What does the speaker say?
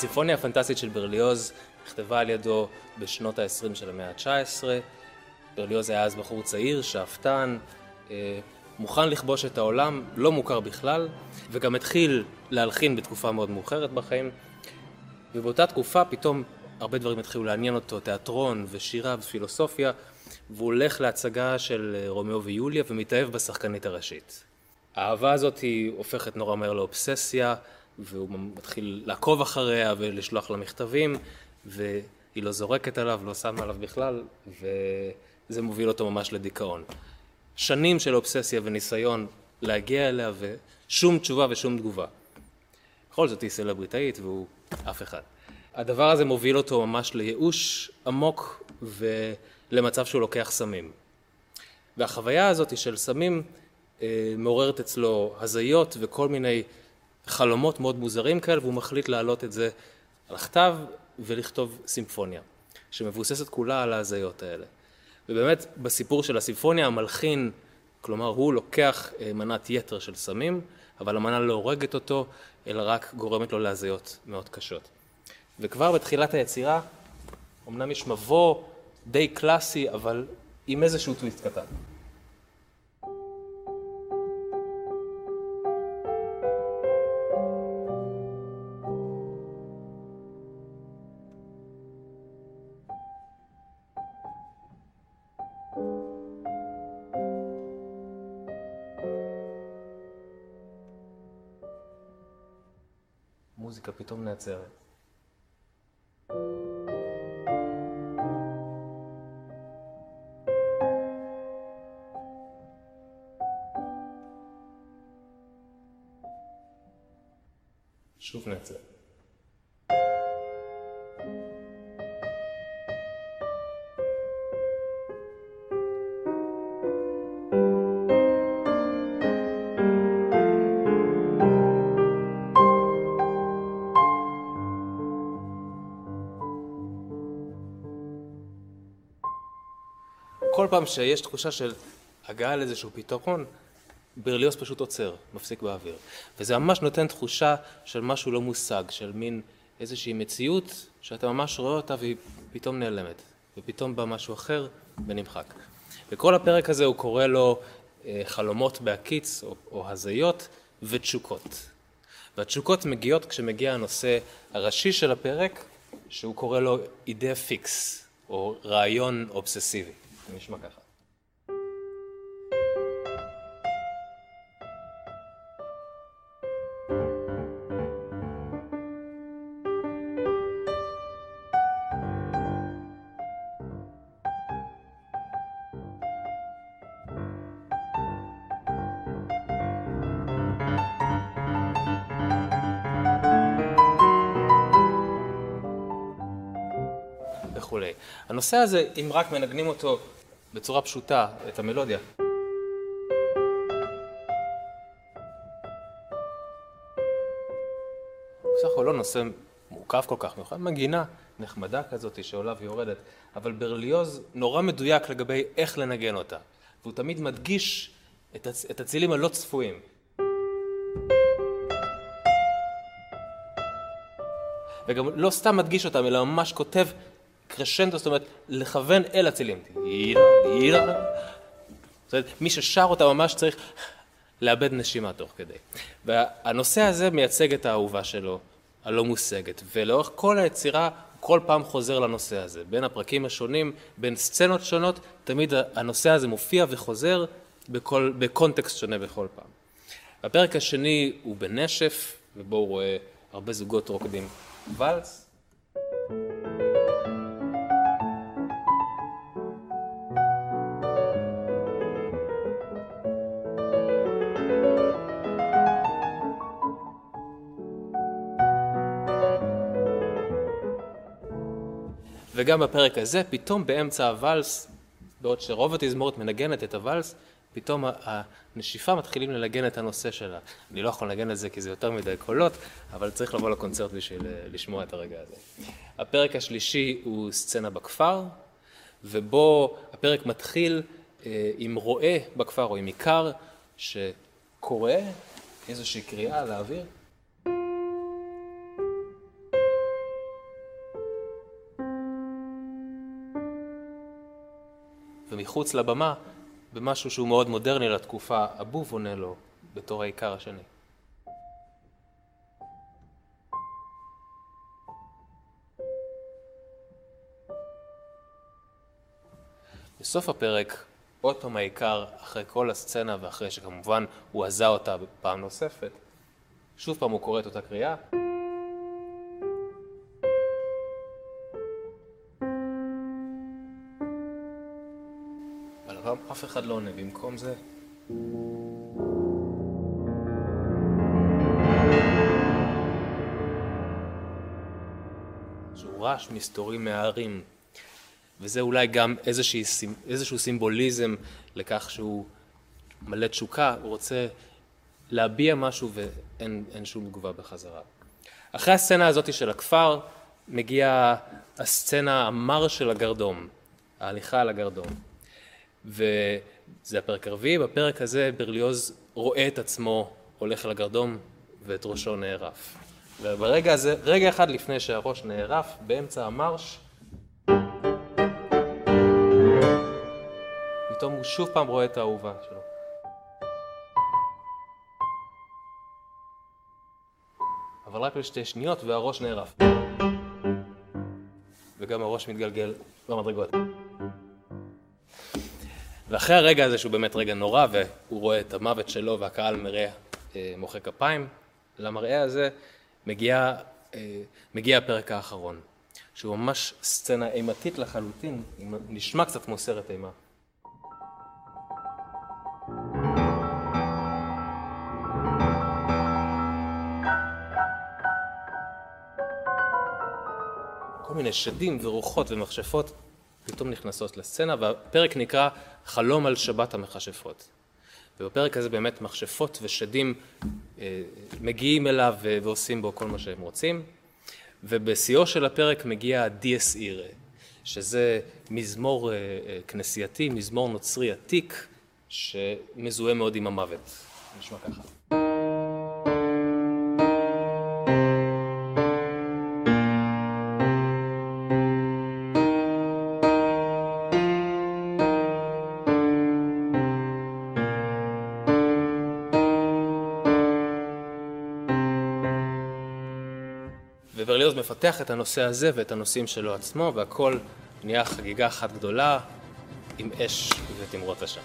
הסימפוניה הפנטסטית של ברליוז נכתבה על ידו בשנות ה-20 של המאה ה-19. ברליוז היה אז בחור צעיר, שאפתן, אה, מוכן לכבוש את העולם, לא מוכר בכלל, וגם התחיל להלחין בתקופה מאוד מאוחרת בחיים. ובאותה תקופה פתאום הרבה דברים התחילו לעניין אותו, תיאטרון ושירה ופילוסופיה, והוא הולך להצגה של אה, רומאו ויוליה ומתאהב בשחקנית הראשית. האהבה הזאת היא הופכת נורא מהר לאובססיה, והוא מתחיל לעקוב אחריה ולשלוח לה מכתבים, והיא לא זורקת עליו, לא שמה עליו בכלל, וזה מוביל אותו ממש לדיכאון. שנים של אובססיה וניסיון להגיע אליה, ושום תשובה ושום תגובה. בכל זאת היא סלבריטאית והוא אף אחד. הדבר הזה מוביל אותו ממש לייאוש עמוק ולמצב שהוא לוקח סמים. והחוויה הזאת של סמים אה, מעוררת אצלו הזיות וכל מיני חלומות מאוד מוזרים כאלה, והוא מחליט להעלות את זה על הכתב ולכתוב סימפוניה, שמבוססת כולה על ההזיות האלה. ובאמת בסיפור של הסימפוניה המלחין, כלומר הוא לוקח אה, מנת יתר של סמים, אבל המנה לא הורגת אותו, אלא רק גורמת לו להזיות מאוד קשות. וכבר בתחילת היצירה, אמנם יש מבוא די קלאסי, אבל עם איזשהו טוויסט קטן. המוזיקה פתאום נעצרת. שוב נעצרת. פעם שיש תחושה של הגעה לאיזשהו פתרון, ברליוז פשוט עוצר, מפסיק באוויר. וזה ממש נותן תחושה של משהו לא מושג, של מין איזושהי מציאות שאתה ממש רואה אותה והיא פתאום נעלמת, ופתאום בא משהו אחר ונמחק. וכל הפרק הזה הוא קורא לו אה, חלומות בהקיץ או, או הזיות ותשוקות. והתשוקות מגיעות כשמגיע הנושא הראשי של הפרק, שהוא קורא לו idée fixe, או רעיון אובססיבי. זה נשמע ככה. הנושא הזה, אם רק מנגנים אותו בצורה פשוטה, את המלודיה. בסך הכל לא נושא מורכב כל כך, מיוחד מגינה נחמדה כזאת שעולה ויורדת, אבל ברליוז נורא מדויק לגבי איך לנגן אותה, והוא תמיד מדגיש את, הצ... את הצילים הלא צפויים. וגם לא סתם מדגיש אותם, אלא ממש כותב קרשנדו, זאת אומרת, לכוון אל הצילים. זאת אומרת, מי ששר אותה ממש צריך לאבד נשימה תוך כדי. והנושא הזה מייצג את האהובה שלו, הלא מושגת, ולאורך כל היצירה כל פעם חוזר לנושא הזה. בין הפרקים השונים, בין סצנות שונות, תמיד הנושא הזה מופיע וחוזר בכל, בקונטקסט שונה בכל פעם. הפרק השני הוא בנשף, ובו הוא רואה הרבה זוגות רוקדים ואלס. וגם בפרק הזה, פתאום באמצע הוואלס, בעוד שרוב התזמורת מנגנת את הוואלס, פתאום הנשיפה מתחילים לנגן את הנושא שלה. אני לא יכול לנגן את זה כי זה יותר מדי קולות, אבל צריך לבוא לקונצרט בשביל אה, לשמוע את הרגע הזה. הפרק השלישי הוא סצנה בכפר, ובו הפרק מתחיל אה, עם רועה בכפר או עם עיקר שקורא איזושהי קריאה לאוויר. מחוץ לבמה במשהו שהוא מאוד מודרני לתקופה, הבוב עונה לו בתור העיקר השני. בסוף הפרק, עוד פעם העיקר, אחרי כל הסצנה ואחרי שכמובן הוא עזה אותה פעם נוספת, שוב פעם הוא קורא את אותה קריאה. הפעם אף אחד לא עונה, במקום זה... שהוא רעש מסתורי מההרים. וזה אולי גם איזושהי, איזשהו סימבוליזם לכך שהוא מלא תשוקה, הוא רוצה להביע משהו ואין שום תגובה בחזרה. אחרי הסצנה הזאת של הכפר מגיעה הסצנה המר של הגרדום, ההליכה על הגרדום. וזה הפרק הרביעי, בפרק הזה ברליוז רואה את עצמו הולך על הגרדום ואת ראשו נערף. וברגע הזה, רגע אחד לפני שהראש נערף, באמצע המרש, פתאום הוא שוב פעם רואה את האהובה שלו. אבל רק לשתי שניות והראש נערף. וגם הראש מתגלגל במדרגות. ואחרי הרגע הזה שהוא באמת רגע נורא והוא רואה את המוות שלו והקהל מראה אה, מוחא כפיים, למראה הזה מגיע, אה, מגיע הפרק האחרון, שהוא ממש סצנה אימתית לחלוטין, נשמע קצת כמו סרט אימה. כל מיני שדים ורוחות ומכשפות פתאום נכנסות לסצנה, והפרק נקרא חלום על שבת המכשפות. ובפרק הזה באמת מכשפות ושדים אה, מגיעים אליו ועושים בו כל מה שהם רוצים. ובשיאו של הפרק מגיע דיאס אירה, שזה מזמור אה, אה, כנסייתי, מזמור נוצרי עתיק, שמזוהה מאוד עם המוות. נשמע ככה. וברליוז מפתח את הנושא הזה ואת הנושאים שלו עצמו, והכל נהיה חגיגה אחת גדולה עם אש ותמרות עשן.